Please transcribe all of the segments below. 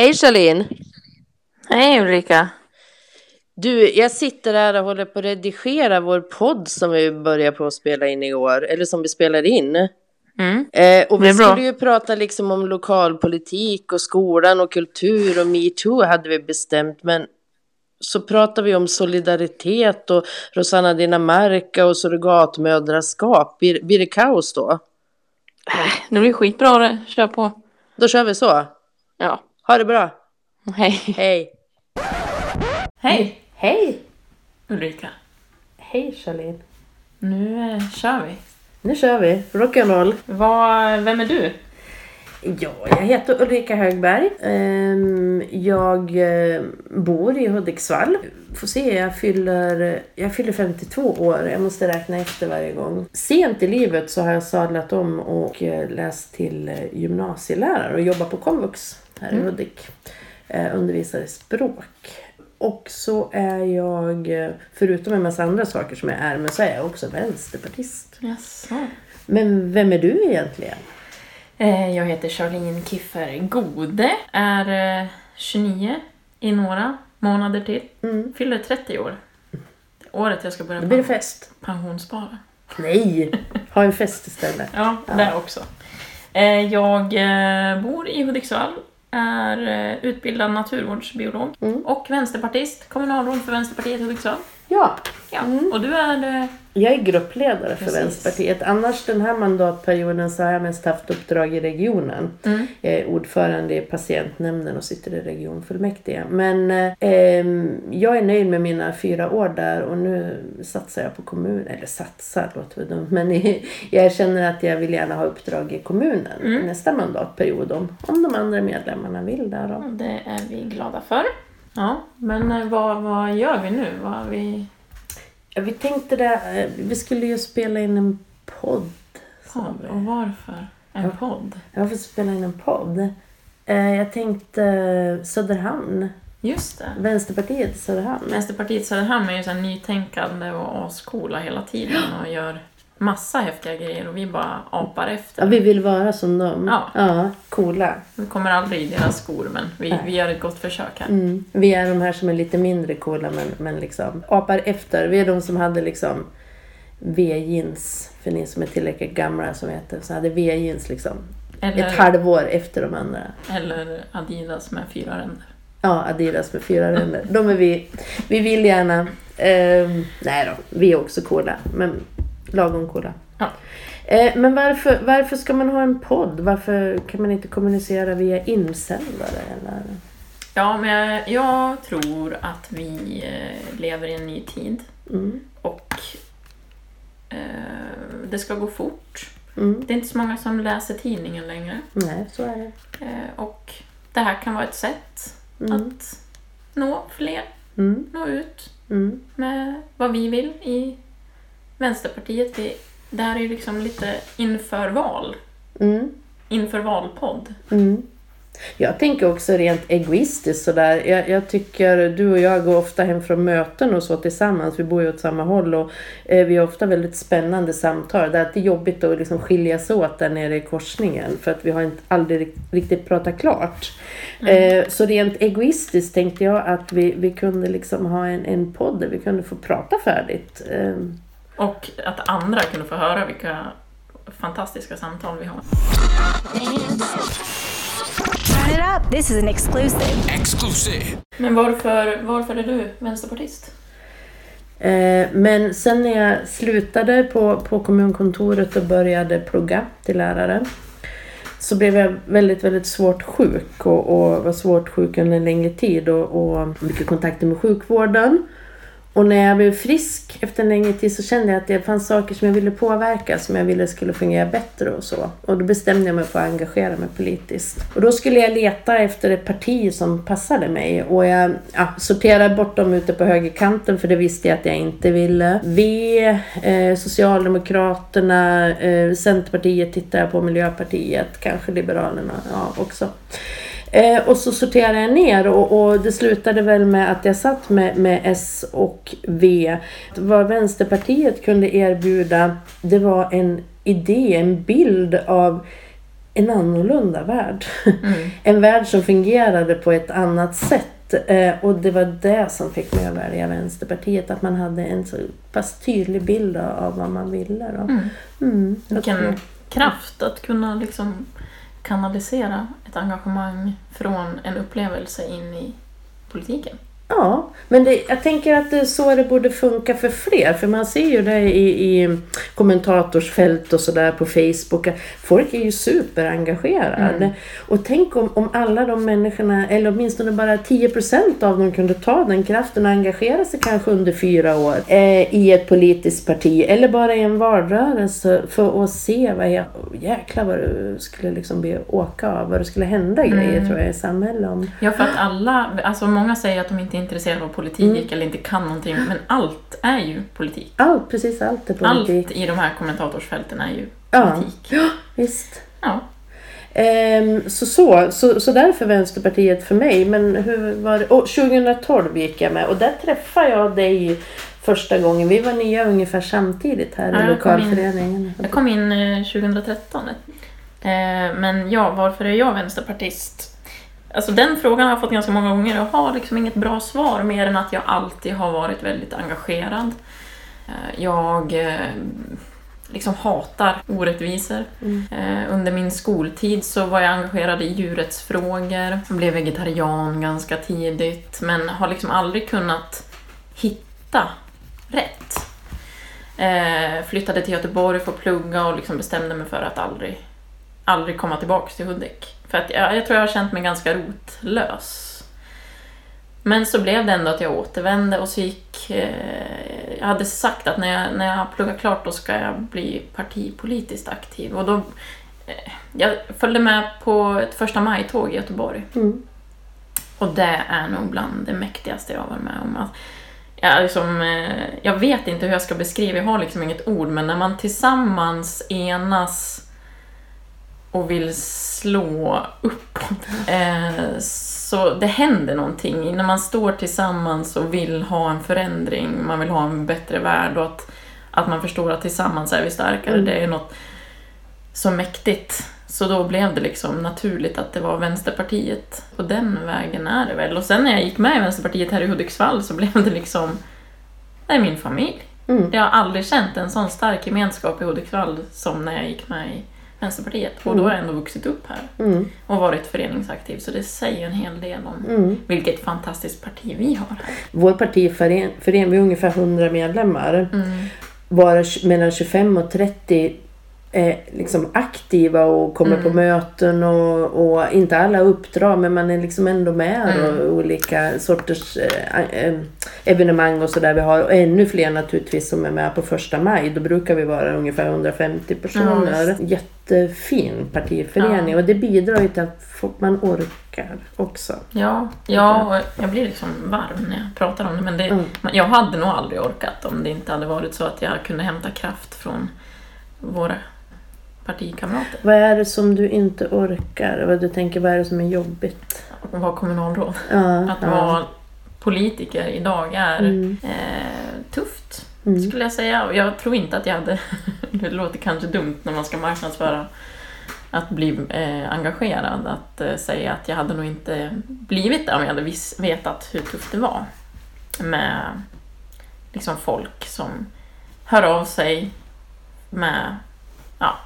Hej Charlene! Hej Ulrika! Du, jag sitter här och håller på att redigera vår podd som vi börjar på att spela in igår, eller som vi spelar in. Mm. Eh, och vi skulle ju prata liksom om lokalpolitik och skolan och kultur och metoo hade vi bestämt, men så pratar vi om solidaritet och Rosanna Dinamarca och surrogatmödraskap. Blir, blir det kaos då? Äh, Det blir skitbra det. Kör på. Då kör vi så. Ja. Ha det bra. Hej. Hej. Hej Hej. Ulrika. Hej Charlene. Nu eh, kör vi. Nu kör vi. Rock'n'roll. Vad, vem är du? Ja, jag heter Ulrika Högberg. Ehm, Jag eh, bor i Hudiksvall. Får se, jag fyller, jag fyller 52 år. Jag måste räkna efter varje gång. Sent i livet så har jag sadlat om och eh, läst till eh, gymnasielärare och jobbar på komvux här i Hudik. Eh, Undervisar i språk. Och så är jag, eh, förutom en massa andra saker som jag är, men så är jag också vänsterpartist. Jaså? Men vem är du egentligen? Eh, Jag heter Charlene Kiffer Gode. Är eh, 29 i några månader till. Mm. Fyller 30 år. Året jag ska börja Då blir det fest. pensionsspara. Nej, ha en fest istället. Ja, det också. Eh, Jag eh, bor i Hudiksvall, är eh, utbildad naturvårdsbiolog Mm. och vänsterpartist, kommunalråd för Vänsterpartiet Hudiksvall. Ja, Ja, Mm. och du är... eh, jag är gruppledare för Precis. Vänsterpartiet. Annars den här mandatperioden så har jag mest haft uppdrag i regionen. Mm. Jag är ordförande i patientnämnden och sitter i regionfullmäktige. Men eh, jag är nöjd med mina fyra år där och nu satsar jag på kommunen. Eller satsar låter väl dumt. Men jag känner att jag vill gärna ha uppdrag i kommunen Mm. nästa mandatperiod. Om, om de andra medlemmarna vill där. Då. Det är vi glada för. Ja, men eh, vad, vad gör vi nu? Vad vi... Ja, Vi tänkte det, eh, vi skulle ju spela in en podd. Podd. Och varför en Ja. podd? Jag får spela in en podd. Eh, Jag tänkte Söderhamn. Just det. Vänsterpartiet Söderhamn. Vänsterpartiet Söderhamn är ju så nytänkande och ascoola hela tiden och gör massa häftiga grejer och vi bara apar Ja, efter. vi vill vara som dem. Ja. ja coola. Vi kommer aldrig i deras skor men vi, Nej. vi gör ett gott försök här. Mm. Vi är de här som är lite mindre coola men, men liksom apar efter. Vi är de som hade liksom V-jeans. För ni som är tillräckligt gamla som vet det. Så hade V-jeans liksom. Ett Eller, halvår efter de andra. eller Adidas med fyra ränder. Ja, Adidas med fyra ränder. De är vi. Vi vill gärna. ehm, nej då, vi är också coola. Men lagom coola. Ja. Eh, men varför, varför ska man ha en podd? Varför kan man inte kommunicera via insändare? Eller? Ja, men jag, jag tror att vi eh, lever i en ny tid Mm, och eh, det ska gå fort. mm, Det är inte så många som läser tidningen längre nej, så är det. eh, och det här kan vara ett sätt Mm, att nå fler, mm, nå ut mm, med vad vi vill i Vänsterpartiet. Vi, det här är ju liksom lite inför val, mm, inför valpodd. mm. Jag tänker också rent egoistiskt sådär. Jag, jag tycker du och jag går ofta hem från möten och så tillsammans. Vi bor ju åt samma håll och eh, vi har ofta väldigt spännande samtal. Det är alltid jobbigt att liksom skiljas åt där nere i korsningen för att vi har inte aldrig rikt- riktigt pratat klart. Eh, så rent egoistiskt tänkte jag att vi, vi kunde liksom ha en, en podd där vi kunde få prata färdigt. Eh, Och att andra kunde få höra vilka fantastiska samtal vi har. Turn it up. This is an exclusive. Exclusive. Men varför, varför är du vänsterpartist? Eh, Men sen när jag slutade på, på kommunkontoret och började plugga till lärare så blev jag väldigt, väldigt svårt sjuk och, och var svårt sjuk under en längre tid och, och mycket kontakter med sjukvården. Och när jag blev frisk efter en längre tid så kände jag att det fanns saker som jag ville påverka, som jag ville skulle fungera bättre och så. Och då bestämde jag mig för att engagera mig politiskt. Och då skulle jag leta efter ett parti som passade mig och jag ja, sorterade bort dem ute på högerkanten för det visste jag att jag inte ville. V, eh, Socialdemokraterna, eh, Centerpartiet tittade jag på, Miljöpartiet, kanske Liberalerna ja, också. Eh, och så sorterade jag ner och, och det slutade väl med att jag satt med, med S och V. Vad Vänsterpartiet kunde erbjuda det var en idé, en bild av en annorlunda värld. Mm. En värld som fungerade på ett annat sätt. Eh, och det var det som fick mig att välja Vänsterpartiet. Att man hade en så pass tydlig bild av, vad man ville. Då. Mm. Mm, Vilken kraft att kunna liksom kanalisera ett engagemang från en upplevelse in i politiken. Ja, men det, jag tänker att det är så det borde funka för fler. För man ser ju det i, i kommentatorsfält och sådär på Facebook. Folk är ju superengagerade. Mm. Och tänk om, om alla de människorna, eller åtminstone bara 10% av dem kunde ta den kraften och engagera sig kanske under fyra år eh, i ett politiskt parti. Eller bara i en valrörelse för att se vad jag, jäklar vad det skulle liksom bli åka av. Vad det skulle hända grejer Mm. tror jag i samhället. Om, Ja, för att alla, alltså många säger att de inte är intresserade av politik Mm. eller inte kan någonting, men allt är ju politik. allt, precis allt är politik. Allt i de här kommentatorsfälten är ju Ja. politik. Visst. Ja. Ehm, så, så, så, så därför Vänsterpartiet för mig. Men hur var det? Oh, 2012 gick jag med och där träffade jag dig första gången. Vi var nya ungefär samtidigt här Ja, i lokalföreningen. Jag kom in eh, 2013. Eh, Men ja, varför är jag vänsterpartist? Alltså den frågan har jag fått ganska många gånger. Jag har liksom inget bra svar mer än att jag alltid har varit väldigt engagerad. Eh, Jag eh, liksom hatar orättvisor. Mm. Eh, Under min skoltid så var jag engagerad i djurrättsfrågor. Jag blev vegetarian ganska tidigt men har liksom aldrig kunnat hitta rätt. Flyttade till Göteborg för att plugga och liksom bestämde mig för att aldrig, aldrig komma tillbaka till Hudik. För att jag, jag tror jag har känt mig ganska rotlös. Men så blev det ändå att jag återvände och så gick... Eh, jag hade sagt att när jag, när jag pluggar klart då ska jag bli partipolitiskt aktiv. Och då... Eh, jag följde med på ett första maj-tåg i Göteborg. Mm. Och det är nog bland det mäktigaste jag har varit med om. Att jag, liksom, eh, jag vet inte hur jag ska beskriva, jag har liksom inget ord, men när man tillsammans enas och vill slå uppåt. Eh, så det händer någonting. När man står tillsammans och vill ha en förändring, man vill ha en bättre värld och att, att man förstår att tillsammans är vi starkare. Mm. Det är något så mäktigt. Så då blev det liksom naturligt att det var Vänsterpartiet. På den vägen är det väl. Och sen när jag gick med i Vänsterpartiet här i Hudiksvall så blev det liksom, det är min familj. Mm. Jag har aldrig känt en sån stark gemenskap i Hudiksvall som när jag gick med i Vänsterpartiet. Och då har jag ändå vuxit upp här Mm. och varit föreningsaktiv. Så det säger en hel del om Mm. vilket fantastiskt parti vi har här. Vår partiförening, förening, vi är ungefär 100 medlemmar. Mm. Var mellan 25 och 30 eh, liksom aktiva och kommer Mm. på möten och, och inte alla uppdrag men man är liksom ändå med Mm. och olika sorters eh, eh, evenemang och sådär vi har. Och ännu fler naturligtvis som är med på första maj. Då brukar vi vara ungefär 150 personer. Ja, Jättefin partiförening Ja. och det bidrar ju till att man orkar också. Ja, ja och jag blir liksom varm när jag pratar om det. Men det, Mm. jag hade nog aldrig orkat om det inte hade varit så att jag kunde hämta kraft från våra partikamrater. Vad är det som du inte orkar? Vad du tänker, vad är det som är jobbigt? Och vara kommunalråd. Ja, Att ja. vara politiker idag är Mm. eh, tufft, Mm. skulle jag säga. Jag tror inte att jag hade... det låter kanske dumt när man ska marknadsföra att bli eh, engagerad. Att eh, säga att jag hade nog inte blivit det om jag hade vis- vetat hur tufft det var. Med liksom folk som hör av sig med... Ja,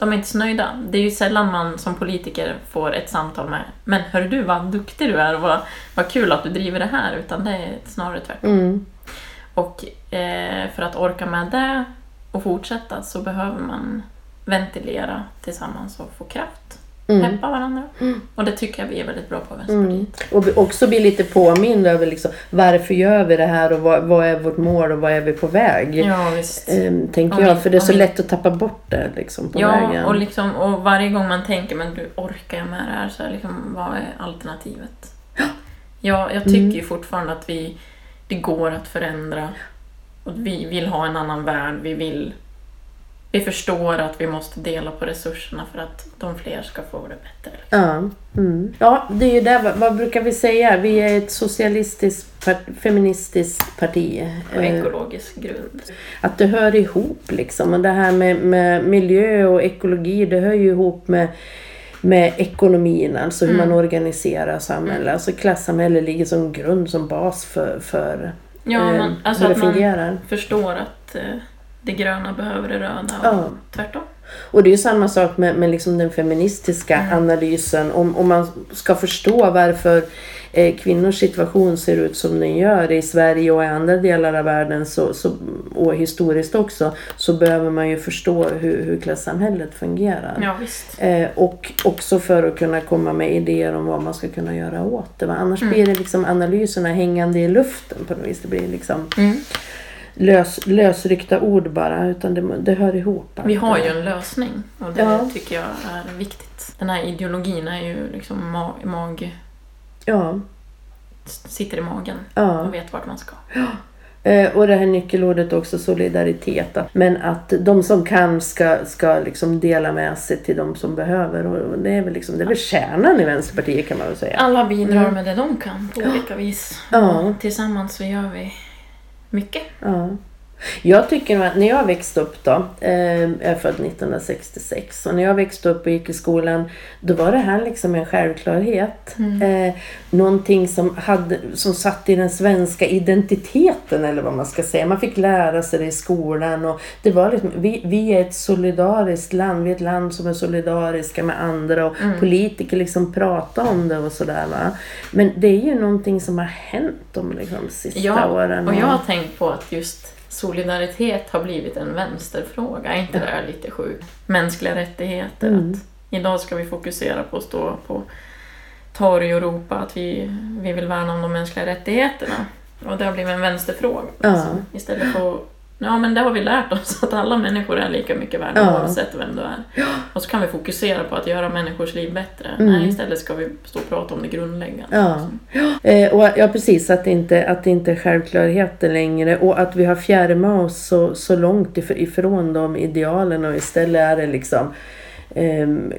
de är inte så nöjda. Det är ju sällan man som politiker får ett samtal med Men hör du vad duktig du är och vad, vad kul att du driver det här. Utan det är snarare tvärtom. Mm. Och eh, för att orka med det och fortsätta så behöver man ventilera tillsammans och få kraft. Mm. Peppa varandra. Och det tycker jag vi är väldigt bra på i Mm. Vänsterpartiet. Och vi också bli lite påmind över liksom, varför gör vi det här och vad, vad är vårt mål och vad är vi på väg? Ja, visst. Ehm, tänker Om jag, för det är så vi- lätt att tappa bort det liksom, på Ja, vägen. och, liksom, och varje gång man tänker men du orkar jag med det här så är liksom, vad är alternativet? Ja, jag tycker Mm. ju fortfarande att vi, det går att förändra. Och vi vill ha en annan värld. Vi vill vi förstår att vi måste dela på resurserna för att de fler ska få det bättre. Ja, mm. ja, det är ju det. Vad, brukar vi säga? Vi är ett socialistiskt, feministiskt parti. På Eh, ekologisk grund. att det hör ihop liksom. Och det här med, med miljö och ekologi, det hör ju ihop med med ekonomin, alltså hur Mm. man organiserar samhället. Alltså klassamhället ligger som grund, som bas för, för Ja, eh, alltså hur att det fungerar. förstår att eh, det gröna behöver det röda och Ja. tvärtom. Och det är ju samma sak med, med liksom den feministiska Mm. analysen. Om, om man ska förstå varför eh, kvinnors situation ser ut som den gör i Sverige och i andra delar av världen så, så, och historiskt också så behöver man ju förstå hur, hur klassamhället fungerar. Ja. Eh, och också för att kunna komma med idéer om vad man ska kunna göra åt det. Va? Annars Mm. blir det liksom analyserna hängande i luften på något vis. Det blir liksom Mm. Lös, lösryckta ord bara. Utan det, det hör ihop. Vi har ju en lösning och det Ja. tycker jag är viktigt. Den här ideologin är ju liksom ma- mag... Ja. sitter i magen ja. och vet vart man ska. Eh, och det här nyckelordet också solidaritet. Men att de som kan ska, ska liksom dela med sig till de som behöver. Och det är väl, liksom, det är väl kärnan i Vänsterpartiet kan man väl säga. Alla bidrar Mm. med det de kan på olika vis. Ja. Och tillsammans så gör vi mycket. Ja. Jag tycker att när jag växte upp då, eh, jag är född 1966, och när jag växte upp och gick i skolan, då var det här liksom en självklarhet. Eh, någonting som, hade, som satt i den svenska identiteten, eller vad man ska säga. Man fick lära sig det i skolan. Och det var liksom, vi, vi är ett solidariskt land, vi är ett land som är solidariska med andra och politiker liksom pratar om det och sådär. Va? Men det är ju någonting som har hänt de liksom, sista Ja, åren. och jag har tänkt på att just solidaritet har blivit en vänsterfråga. Är inte det här lite sjukt? Mänskliga rättigheter. Mm. Att idag ska vi fokusera på att stå på torg och ropa att vi, vi vill värna om de mänskliga rättigheterna. Och det har blivit en vänsterfråga. Ja. Alltså, istället för att Ja, men det har vi lärt oss, att alla människor är lika mycket värda Ja. oavsett vem du är. Och så kan vi fokusera på att göra människors liv bättre. Mm. Nej, istället ska vi stå och prata om det grundläggande. Ja. Eh, och, ja, precis. Att det, inte, att det inte är självklarheter längre. Och att vi har fjärmat oss så, så långt if- ifrån de idealen och istället är det liksom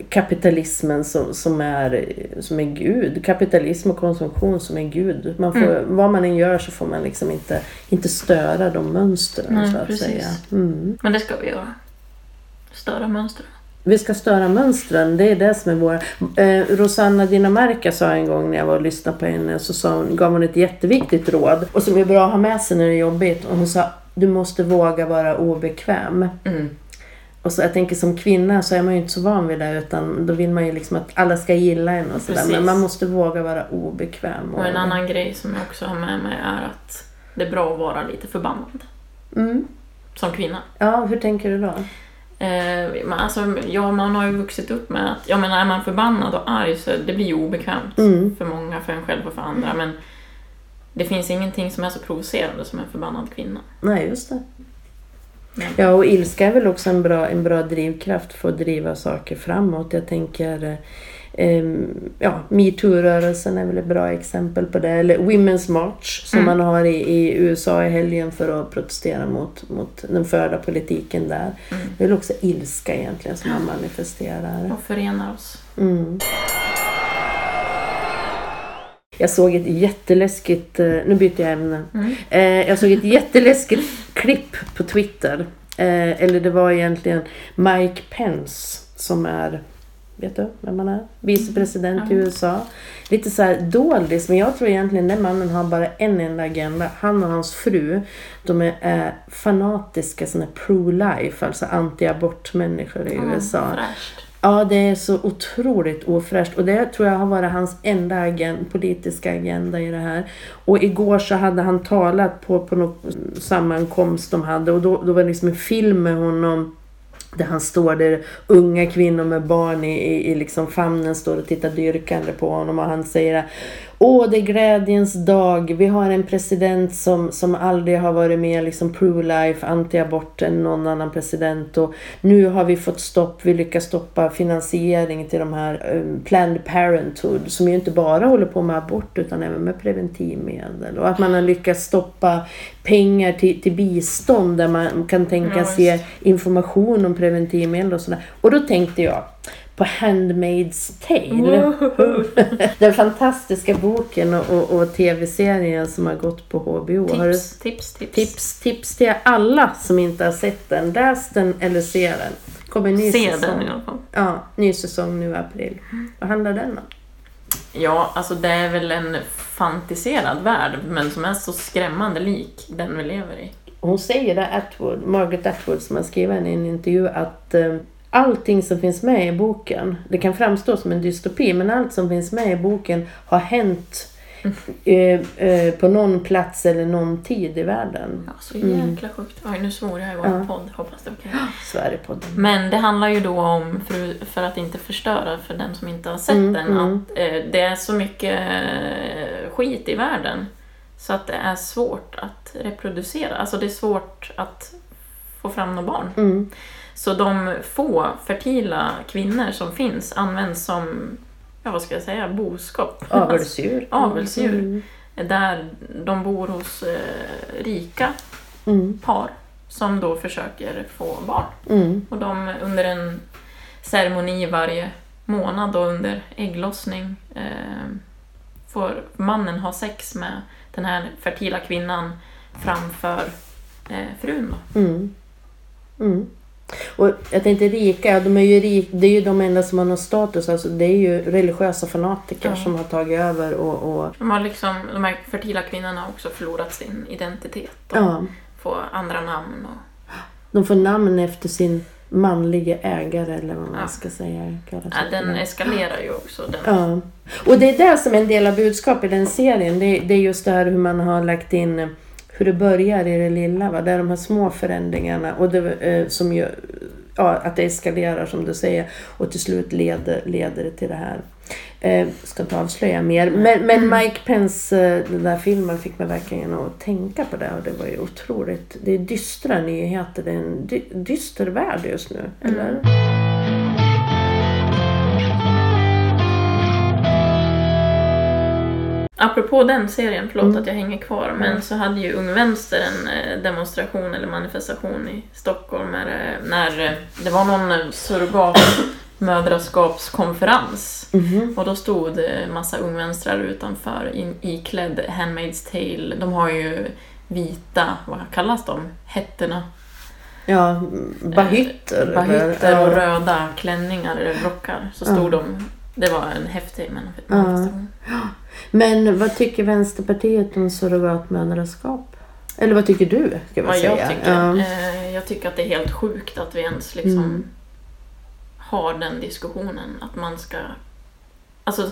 kapitalismen som, som, är, som är Gud. Kapitalism och konsumtion som är Gud. Man får, Vad man än gör så får man liksom inte, inte störa de mönstren Nej, så att precis. säga. Mm. Men det ska vi göra. Störa mönster. Vi ska störa mönstren, det är det som är våra... Eh, Rosanna Dinamarca sa en gång när jag var och lyssnade på henne så sa hon, gav hon ett jätteviktigt råd och som är bra att ha med sig när det är jobbigt. Och hon sa, du måste våga vara obekväm. Mm. Och så jag tänker som kvinna så är man ju inte så van vid det utan då vill man ju liksom att alla ska gilla en och sådär. Men man måste våga vara obekväm. Och en annan grej som jag också har med mig är att det är bra att vara lite förbannad. Mm. Som kvinna. Ja, hur tänker du då? Eh, men alltså, ja, man har ju vuxit upp med att, ja men är man förbannad och arg så det blir ju obekvämt Mm. för många, för en själv och för andra. Men det finns ingenting som är så provocerande som en förbannad kvinna. Nej, just det. Ja, och ilska är väl också en bra, en bra drivkraft för att driva saker framåt. Jag tänker, eh, ehm, ja, metoo-rörelsen är väl ett bra exempel på det. Eller Women's March som Mm. man har i, i USA i helgen för att protestera mot, mot den förda politiken där. Mm. Det är väl också ilska egentligen som man manifesterar. och förenar oss. Mm. Jag såg ett jätteläskigt, eh, nu byter jag ämne. Mm. Eh, jag såg ett jätteläskigt klipp på Twitter. Eh, eller det var egentligen Mike Pence som är, vet du vem han är? Vicepresident i Ja. USA. Lite så här doldis, men jag tror egentligen den mannen har bara en enda agenda. Han och hans fru, de är eh, fanatiska såna pro-life, alltså anti-abortmänniskor i USA. Fräscht. Ja, det är så otroligt ofräscht. Och det tror jag har varit hans enda agent, politiska agenda i det här. Och igår så hade han talat på, på någon sammankomst de hade. Och då, då var det liksom en film med honom där han står där unga kvinnor med barn i, i, i liksom famnen står och tittar dyrkande på honom. Och han säger Åh, det är glädjens dag. Vi har en president som, som aldrig har varit med liksom pro-life, anti-abort än någon annan president. Och nu har vi fått stopp, vi lyckas stoppa finansiering till de här um, Planned Parenthood som ju inte bara håller på med abort utan även med preventivmedel. Och att man har lyckats stoppa pengar till, till bistånd där man kan tänkas Ja, ge information om preventivmedel och sådär. Och då tänkte jag på Handmaid's Tale. Den fantastiska boken och, och, och tv-serien som har gått på HBO. Har du Tips, tips, tips. tips, tips till alla som inte har sett den. Läs den eller se den. Kommer ny se säsong. den i alla fall. Ja, ny säsong nu i april. Vad handlar den om? Ja, alltså det är väl en fantiserad värld, men som är så skrämmande lik den vi lever i. Hon säger det, Atwood, Margaret Atwood som har skrivit i en intervju att eh, allting som finns med i boken, det kan framstå som en dystopi, men allt som finns med i boken har hänt eh, eh, på någon plats eller någon tid i världen. Ja, så jäkla sjukt. Oj, nu svor jag i vår Ja. podd. Hoppas det är okej. Sverigepodden. Men det handlar ju då om, för, för att inte förstöra för den som inte har sett Mm, den, mm. att eh, det är så mycket eh, skit i världen så att det är svårt att reproducera. Alltså det är svårt att få fram några barn. Mm. Så de få fertila kvinnor som finns används som, ja vad ska jag säga, boskap. Avelsdjur. Avelsdjur. Mm. Där de bor hos eh, rika Mm. par som då försöker få barn. Mm. Och de under en ceremoni varje månad och under ägglossning eh, får mannen ha sex med den här fertila kvinnan framför eh, frun. Och jag tänkte rika, de är ju rik, det är ju de enda som har någon status. Alltså det är ju religiösa fanatiker Ja. som har tagit över och, och De, har liksom, de här fertila kvinnorna har också förlorat sin identitet och ja, får andra namn. Och, de får namn efter sin manliga ägare eller vad man Ja. ska säga. ja, den eskalerar ju också. Den. Ja. Och det är det som är en del av budskapet i den serien. Det, det är just det här hur man har lagt in hur det börjar i det lilla. Va? Det är de här små förändringarna och det, eh, som ju, ja, att det eskalerar som du säger och till slut leder, leder det till det här. Eh, ska inte avslöja mer. Men, men Mike Pence, eh, den där filmen fick mig verkligen att tänka på det och det var ju otroligt. Det är dystra nyheter. Det är en dy, dyster värld just nu. Eller? Apropå den serien, förlåt Mm. att jag hänger kvar, men så hade ju Ung Vänster en eh, demonstration eller manifestation i Stockholm när, eh, när eh, det var någon surrogatmödraskapskonferens. Mhm. Och då stod massa ungvänstrar utanför in, iklädd Handmaid's Tale. De har ju vita, vad kallas de? Hettorna. Ja, bahytter. Bahytter och röda klänningar eller rockar. Så stod Ja. de, det var en häftig manif- manifestation. Men vad tycker Vänsterpartiet om surrogatmödraskap? Eller vad tycker du? Ska Vad säga? jag tycker. Ja. Eh, jag tycker att det är helt sjukt att vi ens liksom Mm. har den diskussionen. Att man ska... Alltså...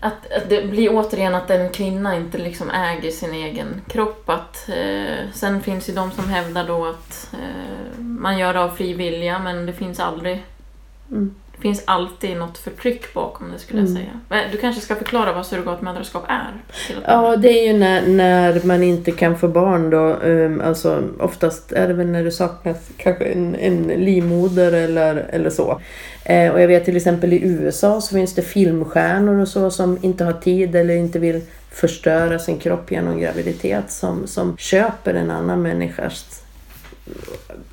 Att, att det blir återigen att en kvinna inte liksom äger sin egen kropp. Att, eh, sen finns ju de som hävdar då att eh, man gör det av fri vilja men det finns aldrig... Mm. Det finns alltid något förtryck bakom det skulle jag Mm. säga. Du kanske ska förklara vad surrogatmödraskap är? Ja, det är ju när, när man inte kan få barn då. Um, alltså oftast är det väl när det saknas kanske en, en livmoder eller, eller så. Eh, och jag vet till exempel i USA så finns det filmstjärnor och så som inte har tid eller inte vill förstöra sin kropp genom graviditet som, som köper en annan människas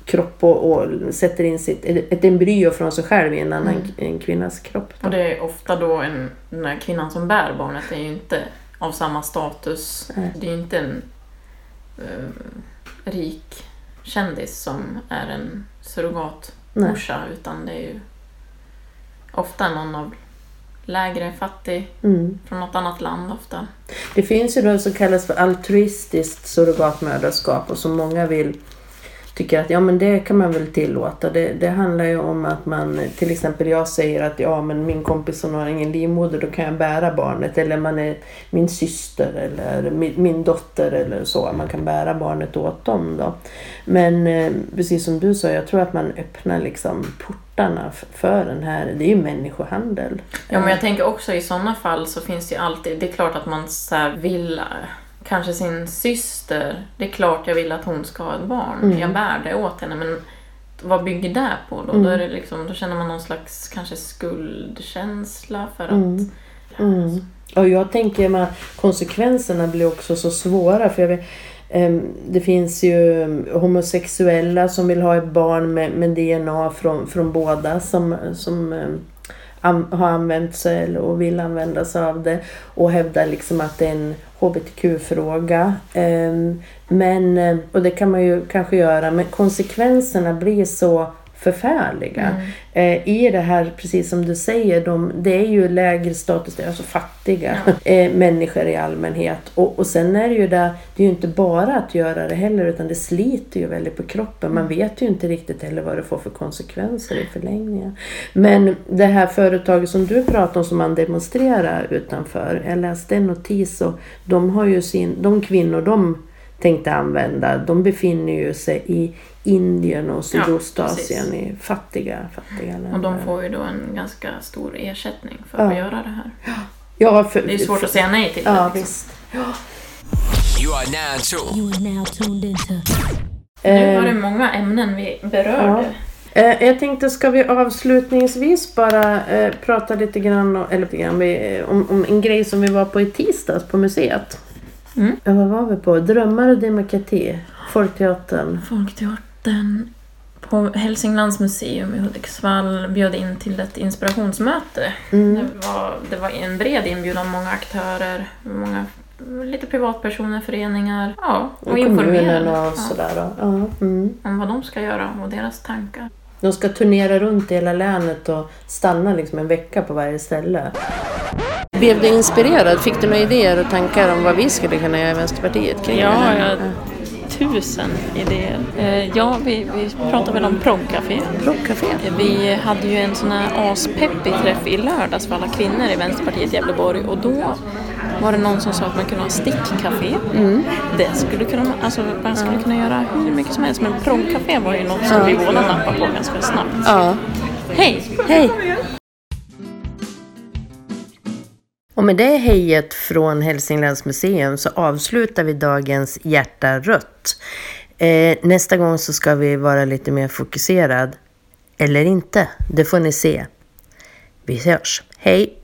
kropp och, och sätter in sitt, ett embryo från sig själv i en annan Mm. en kvinnas kropp. Då. Och det är ofta då en, den här kvinnan som bär barnet är ju inte av samma status. Nej. Det är ju inte en eh, rik kändis som är en surrogatmorsa utan det är ju ofta någon av lägre fattig Mm. från något annat land ofta. Det finns ju något som kallas för altruistiskt surrogatmödraskap och som många vill tycker att ja men det kan man väl tillåta. Det, det handlar ju om att man, till exempel jag säger att ja men min kompis som har ingen livmoder då kan jag bära barnet. Eller man är min syster eller min, min dotter eller så. Man kan bära barnet åt dem då. Men eh, precis som du sa, jag tror att man öppnar liksom portarna för den här, det är ju människohandel. Ja, men jag tänker också i sådana fall så finns det ju alltid, det är klart att man så här vill, kanske sin syster, det är klart jag vill att hon ska ha ett barn, Mm. jag bär det åt henne, men vad bygger det på då? Mm. Då, är det liksom, då känner man någon slags kanske skuldkänsla för att... Mm. Mm. Och jag tänker att konsekvenserna blir också så svåra. För jag vet, em, det finns ju homosexuella som vill ha ett barn med, med DNA från, från båda som, som em, an, har använt sig eller, och vill använda sig av det och hävdar liksom att det är en hbtq-fråga. Ehm, men, eh, och det kan man ju kanske göra, men konsekvenserna blir så förfärliga. Mm. Eh, I det här, precis som du säger, de, det är ju lägre status, det är alltså fattiga ja. eh, människor i allmänhet. Och, och sen är det ju det, det är ju inte bara att göra det heller, utan det sliter ju väldigt på kroppen. Man mm. vet ju inte riktigt heller vad det får för konsekvenser i förlängningen. Men det här företaget som du pratar om, som man demonstrerar utanför, jag läste en notis och de har ju sin, de kvinnor de tänkte använda, de befinner ju sig i Indien och Sydostasien ja, i fattiga, fattiga länder. Och de får ju då en ganska stor ersättning för ja. att göra det här. Ja, för, det är svårt för, att säga nej till ja, det. Liksom. Visst. Ja. You are now tuned. You are now tuned into. Nu var det många ämnen vi berörde. Ja. Eh, jag tänkte, ska vi avslutningsvis bara eh, prata lite grann, eller lite grann om, om en grej som vi var på i tisdags på museet? Mm. Ja, vad var vi på? Drömmar och demokrati. Folkteatern. Folkteatern på Hälsinglands museum i Hudiksvall bjöd in till ett inspirationsmöte. Mm. Det, var, det var en bred inbjudan, många aktörer, många lite privatpersoner, föreningar. Ja, och, och informerade. Och sådär då. Ja. Mm. Om vad de ska göra och deras tankar. De ska turnera runt i hela länet och stanna liksom en vecka på varje ställe. Blev du inspirerad? Fick du några idéer och tankar om vad vi skulle kunna göra i Vänsterpartiet kring ja, det här? Tusen idéer. Eh, ja, vi, vi pratade väl om proggcafé. Proggcafé? Vi hade ju en sån här aspeppig träff i lördags för alla kvinnor i Vänsterpartiet Gävleborg och då var det någon som sa att man kunde ha stickcafé. Mm. Det skulle kunna, alltså, man skulle kunna göra hur mycket som helst men proggcafé var ju något som vi båda nappade på ganska snabbt. Ja. Hej! Hej! Och med det hejet från Hälsinglands museum så avslutar vi dagens Hjärta rött. Eh, nästa gång så ska vi vara lite mer fokuserad. Eller inte, det får ni se. Vi hörs. Hej!